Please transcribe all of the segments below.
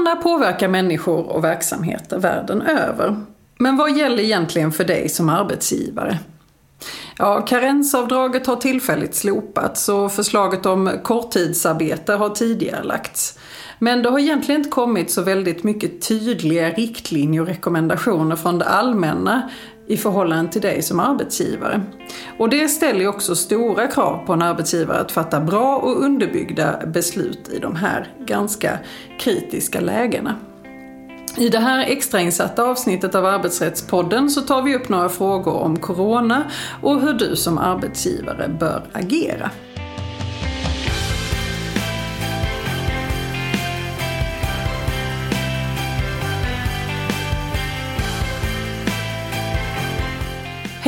Corona påverkar människor och verksamheter världen över. Men vad gäller egentligen för dig som arbetsgivare? Ja, karensavdraget har tillfälligt slopats och förslaget om korttidsarbete har tidigare lagts. Men det har egentligen inte kommit så väldigt mycket tydliga riktlinjer och rekommendationer från det allmänna i förhållande till dig som arbetsgivare. Och det ställer ju också stora krav på en arbetsgivare att fatta bra och underbyggda beslut i de här ganska kritiska lägena. I det här extrainsatta avsnittet av Arbetsrättspodden så tar vi upp några frågor om Corona och hur du som arbetsgivare bör agera.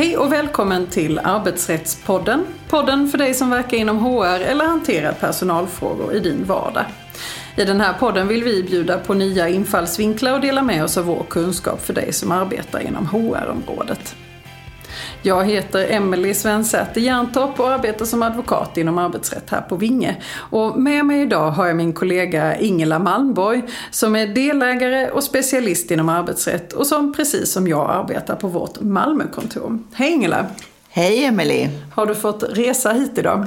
Hej och välkommen till Arbetsrättspodden. Podden för dig som verkar inom HR eller hanterar personalfrågor i din vardag. I den här podden vill vi bjuda på nya infallsvinklar och dela med oss av vår kunskap för dig som arbetar inom HR-området. Jag heter Emelie Svensäter Jerntorp och arbetar som advokat inom arbetsrätt här på Vinge. Och med mig idag har jag min kollega Ingela Malmborg som är delägare och specialist inom arbetsrätt och som precis som jag arbetar på vårt Malmökontor. Hej Ingela! Hej Emelie! Har du fått resa hit idag?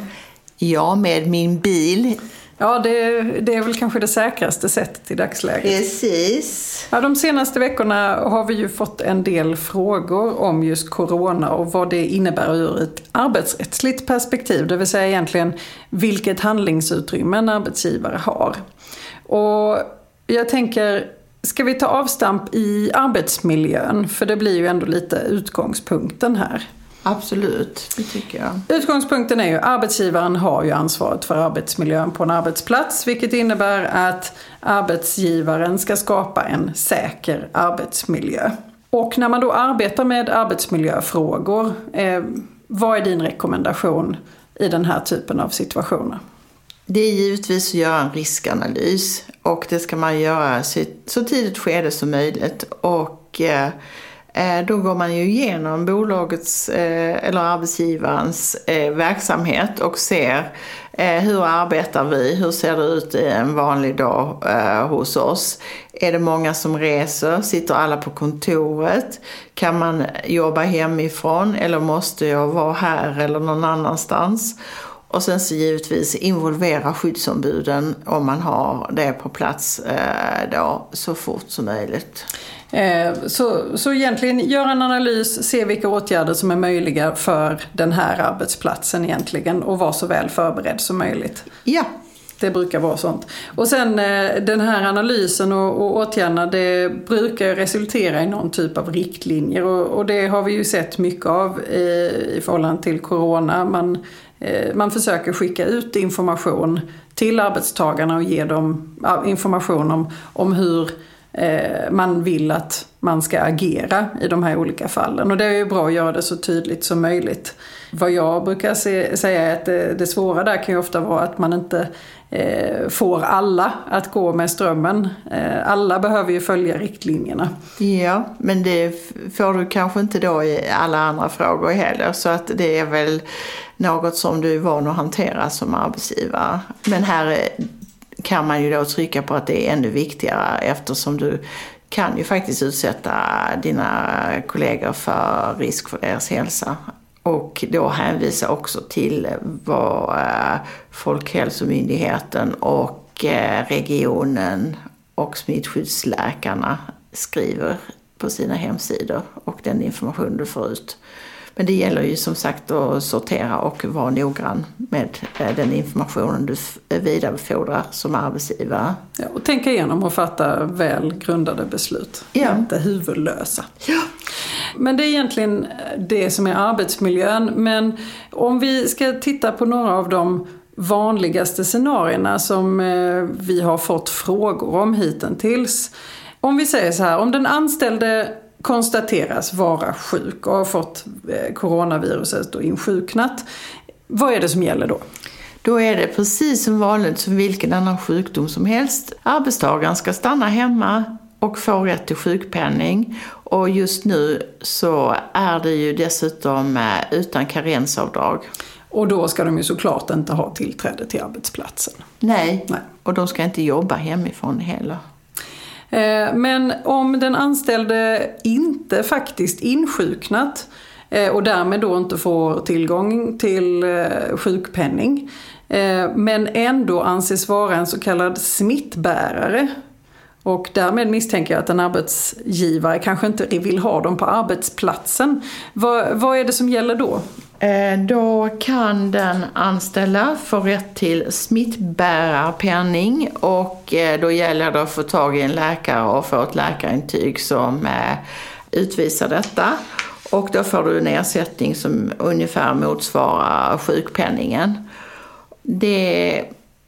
Ja, med min bil Ja, det, det, är väl kanske det säkraste sättet i dagsläget. Precis. Ja, de senaste veckorna har vi ju fått en del frågor om just Corona och vad det innebär ur ett arbetsrättsligt perspektiv. Det vill säga egentligen vilket handlingsutrymme en arbetsgivare har. Och jag tänker, ska vi ta avstamp i arbetsmiljön? För det blir ju ändå lite utgångspunkten här. Absolut, det tycker jag. Utgångspunkten är ju att arbetsgivaren har ju ansvaret för arbetsmiljön på en arbetsplats. Vilket innebär att arbetsgivaren ska skapa en säker arbetsmiljö. Och när man då arbetar med arbetsmiljöfrågor, eh, vad är din rekommendation i den här typen av situationer? Det är givetvis att göra en riskanalys och det ska man göra så tidigt skede som möjligt. Och Eh, Eh, då går man ju igenom bolagets eh, eller arbetsgivarens eh, verksamhet och ser hur arbetar vi? Hur ser det ut en vanlig dag hos oss? Är det många som reser? Sitter alla på kontoret? Kan man jobba hemifrån eller måste jag vara här eller någon annanstans? Och sen så givetvis involvera skyddsombuden om man har det på plats då så fort som möjligt. Eh, så, så egentligen göra en analys, se vilka åtgärder som är möjliga för den här arbetsplatsen egentligen och vara så väl förberedd som möjligt. Ja. Det brukar vara sånt. Och sen eh, den här analysen och, och åtgärderna det brukar resultera i någon typ av riktlinjer och, och det har vi ju sett mycket av i, i förhållande till Corona. Man, eh, man försöker skicka ut information till arbetstagarna och ge dem information om, om hur Eh, Eh, man vill att man ska agera i de här olika fallen. Och det är ju bra att göra det så tydligt som möjligt. Vad jag brukar se, säga är att det, det, svåra där kan ju ofta vara att man inte eh, får alla att gå med strömmen. Eh, alla behöver ju följa riktlinjerna. Ja, men det får du kanske inte då i alla andra frågor heller. Så att det är väl något som du är van att hantera som arbetsgivare. Men här kan man ju då trycka på att det är ännu viktigare eftersom du kan ju faktiskt utsätta dina kollegor för risk för deras hälsa. Och då hänvisa också till vad eh, Folkhälsomyndigheten och eh, regionen och smittskyddsläkarna skriver på sina hemsidor och den information du får ut. Men det gäller ju som sagt att sortera och vara noggrann med eh, den informationen du vidarebefordrar som arbetsgivare. Ja, och tänka igenom och fatta väl grundade beslut, ja. inte huvudlösa. Ja. Men det är egentligen det som är arbetsmiljön. Men om vi ska titta på några av de vanligaste scenarierna som eh, vi har fått frågor om hittills. Om vi säger så här, om den anställde konstateras vara sjuk och har fått eh, coronaviruset och insjuknat. Vad är det som gäller då? Då är det precis som vanligt som vilken annan sjukdom som helst. Arbetstagaren ska stanna hemma och få rätt till sjukpenning. Och just nu så är det ju dessutom eh, utan karensavdrag. Och då ska de ju såklart inte ha tillträde till arbetsplatsen. Nej, Nej. och de ska inte jobba hemifrån heller. Eh, men om den anställde inte faktiskt insjuknat eh, och därmed då inte får tillgång till eh, sjukpenning men ändå anses vara en så kallad smittbärare och därmed misstänker jag att en arbetsgivare kanske inte vill ha dem på arbetsplatsen. Vad, vad är det som gäller då? Eh, då kan den anställda få rätt till smittbärarpenning och eh, då gäller det att få tag i en läkare och få ett läkarintyg som eh, utvisar detta. Och då får du en ersättning som ungefär motsvarar sjukpenningen. Det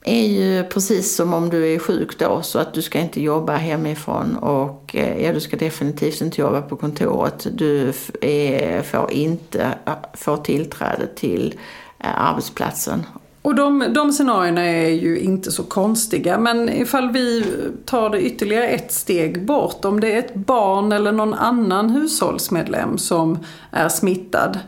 är ju precis som om du är sjuk då så att du ska inte jobba hemifrån och eh, ja, du ska definitivt inte jobba på kontoret. Du är, eh, får inte eh, få tillträde till arbetsplatsen. Och de, de scenarierna är ju inte så konstiga men ifall vi tar det ytterligare ett steg bort. Om det är ett barn eller någon annan hushållsmedlem som är smittad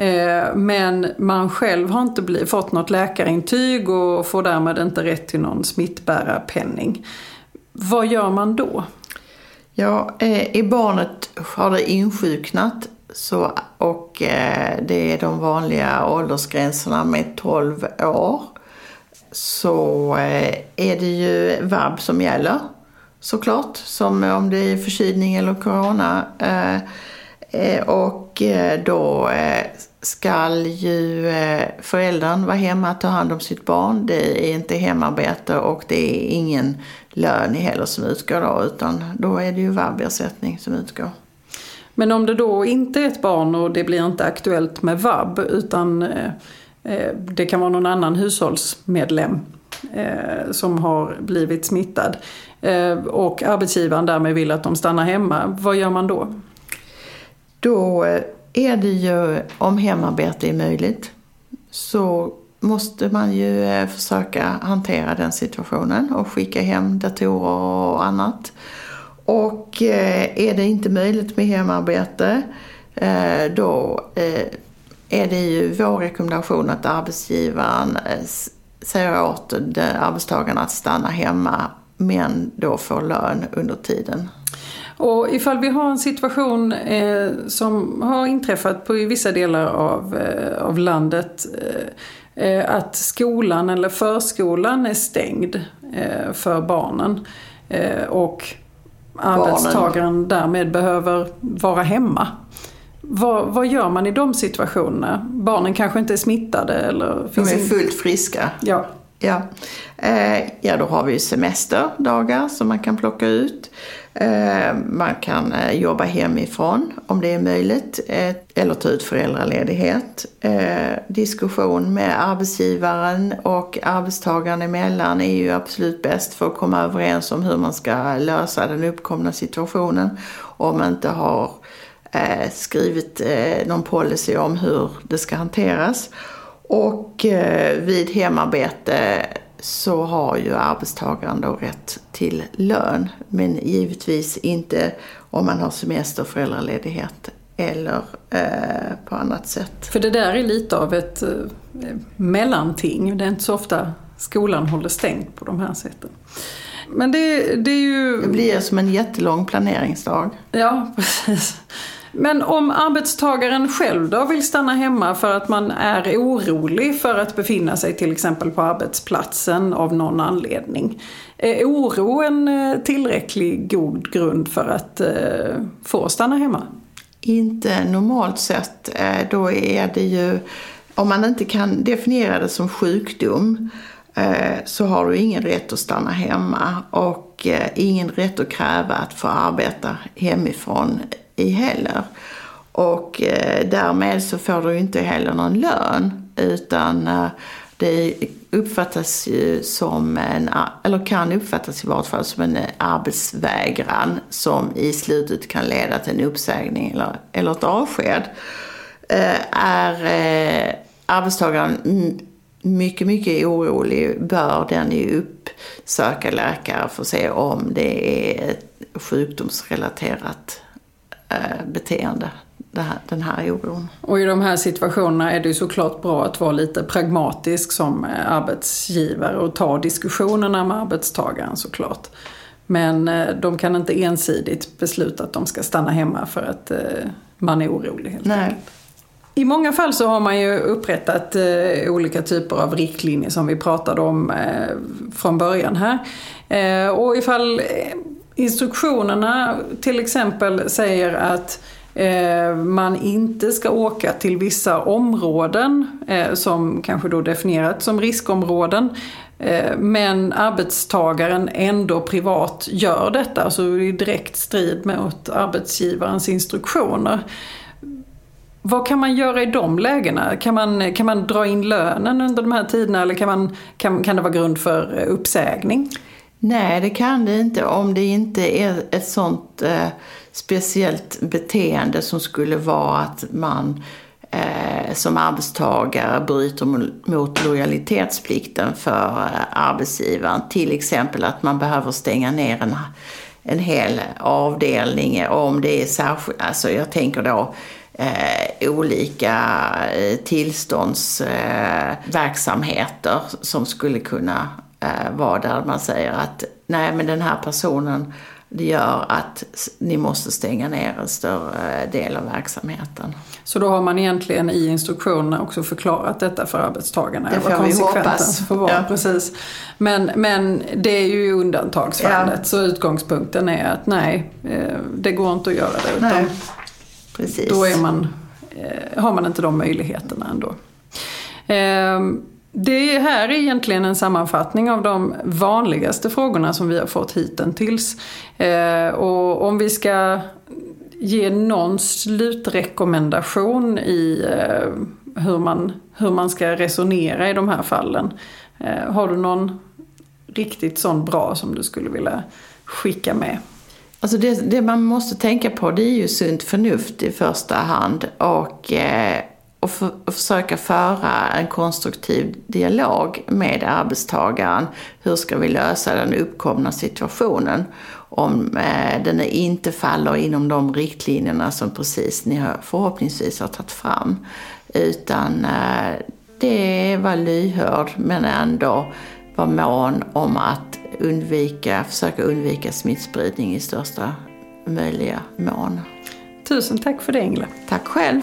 Eh, men man själv har inte fått något läkarintyg och får därmed inte rätt till någon smittbärarpenning. Vad gör man då? Ja, eh, är barnet har det insjuknat så, och eh, det är de vanliga åldersgränserna med 12 år så är det ju vab som gäller såklart. Som om det är förkylning eller corona. Och då skall ju eh, föräldern vara hemma och ta hand om sitt barn. Det är inte hemarbete och det är ingen lön heller som utgår då utan då är det ju vab-ersättning som utgår. Men om det då inte är ett barn och det blir inte aktuellt med vab utan eh, eh, det kan vara någon annan hushållsmedlem som har blivit smittad och arbetsgivaren därmed vill att de stannar hemma, vad gör man då? Då är det ju, om hemarbete är möjligt, så måste man ju eh, försöka hantera den situationen och skicka hem datorer och annat. Och eh, är det inte möjligt med hemarbete eh, då är det ju vår rekommendation att arbetsgivaren säger åt arbetstagarna att stanna hemma men då får lön under tiden. Och ifall vi har en situation eh, som har inträffat på i vissa delar av, eh, av landet eh, eh att skolan eller förskolan är stängd eh, för barnen eh, och barnen. arbetstagaren därmed behöver vara hemma. Vad, vad, gör man i de situationerna? Barnen kanske inte är smittade eller... De är fullt friska. Ja. Ja. ja, då har vi semesterdagar som man kan plocka ut. Eh, man kan eh, jobba hemifrån om det är möjligt eh, eller ta ut föräldraledighet. Diskussion med arbetsgivaren och arbetstagaren emellan är ju absolut bäst för att komma överens om hur man ska lösa den uppkomna situationen. Om man inte har skrivit någon policy om hur det ska hanteras. Och vid hemarbete så har ju arbetstagaren då rätt till lön. Men givetvis inte om man har semester, föräldraledighet eller eh, på annat sätt. För det där är lite av ett eh, mellanting. Det är inte så ofta skolan håller stängt på de här sätten. Men det, det är ju... Det blir som en jättelång planeringsdag. Ja, precis. Men om arbetstagaren själv då vill stanna hemma för att man är orolig för att befinna sig till exempel på arbetsplatsen av någon anledning. Är oro en eh, tillräcklig god grund för att eh, få stanna hemma? Inte normalt sett. Eh, då är det ju, om man inte kan definiera det som sjukdom så har du ingen rätt att stanna hemma och ingen rätt att kräva att få arbeta hemifrån i heller. Och eh, därmed så får du inte heller någon lön utan eh, det uppfattas ju som en, eller kan uppfattas i vart fall som en eh, arbetsvägran som i slutet kan leda till en uppsägning eller, eller ett avsked. Eh, är eh, arbetstagaren mycket, mycket orolig bör den ju uppsöka läkare för att se om det är ett sjukdomsrelaterat beteende, här, den här oron. Och i de här situationerna är det ju såklart bra att vara lite pragmatisk som eh, arbetsgivare och ta diskussionerna med arbetstagaren såklart. Men eh, de kan inte ensidigt besluta att de ska stanna hemma för att eh, man är orolig. Helt Nej. enkelt. I många fall så har man ju upprättat eh, olika typer av riktlinjer som vi pratade om eh, från början här. Eh, och ifall eh, instruktionerna till exempel säger att eh, man inte ska åka till vissa områden eh, som kanske då definierats som riskområden. Eh, men arbetstagaren ändå privat gör detta, alltså i direkt strid mot arbetsgivarens instruktioner. Vad kan man göra i de lägena? Kan man, kan man dra in lönen under de här tiderna eller kan, man, kan, kan det vara grund för uppsägning? Nej, det kan det inte om det inte är ett sånt eh, speciellt beteende som skulle vara att man eh, som arbetstagare bryter mot lojalitetsplikten för eh, arbetsgivaren. Till exempel att man behöver stänga ner en, en hel avdelning om det är särskilt, alltså jag tänker då eh, olika eh, tillståndsverksamheter eh, som skulle kunna eh, vara där man säger att nej men den här personen det gör att ni måste stänga ner en större del av verksamheten. Så då har man egentligen i instruktionerna också förklarat detta för arbetstagarna? Det får vi hoppas. Får vara, ja. precis. Men, men det är ju undantagsfallet ja. så utgångspunkten är att nej, eh, det går inte att göra det. Utan nej. Precis. Då är man, eh, har man inte de möjligheterna ändå. Det här är egentligen en sammanfattning av de vanligaste frågorna som vi har fått hittills. Eh, och om vi ska ge någon slutrekommendation i eh, hur, man, hur man ska resonera i de här fallen. Eh, har du någon riktigt sån bra som du skulle vilja skicka med? Alltså det, det, man måste tänka på det är ju sunt förnuft i första hand och, eh, och, för, och, försöka föra en konstruktiv dialog med arbetstagaren. Hur ska vi lösa den uppkomna situationen? Om eh, den inte faller inom de riktlinjerna som precis ni har, förhoppningsvis har tagit fram. Utan eh, det var lyhörd men ändå var mån om att undvika, försöka undvika smittspridning i största möjliga mån. Tusen tack för det Ingela. Tack själv.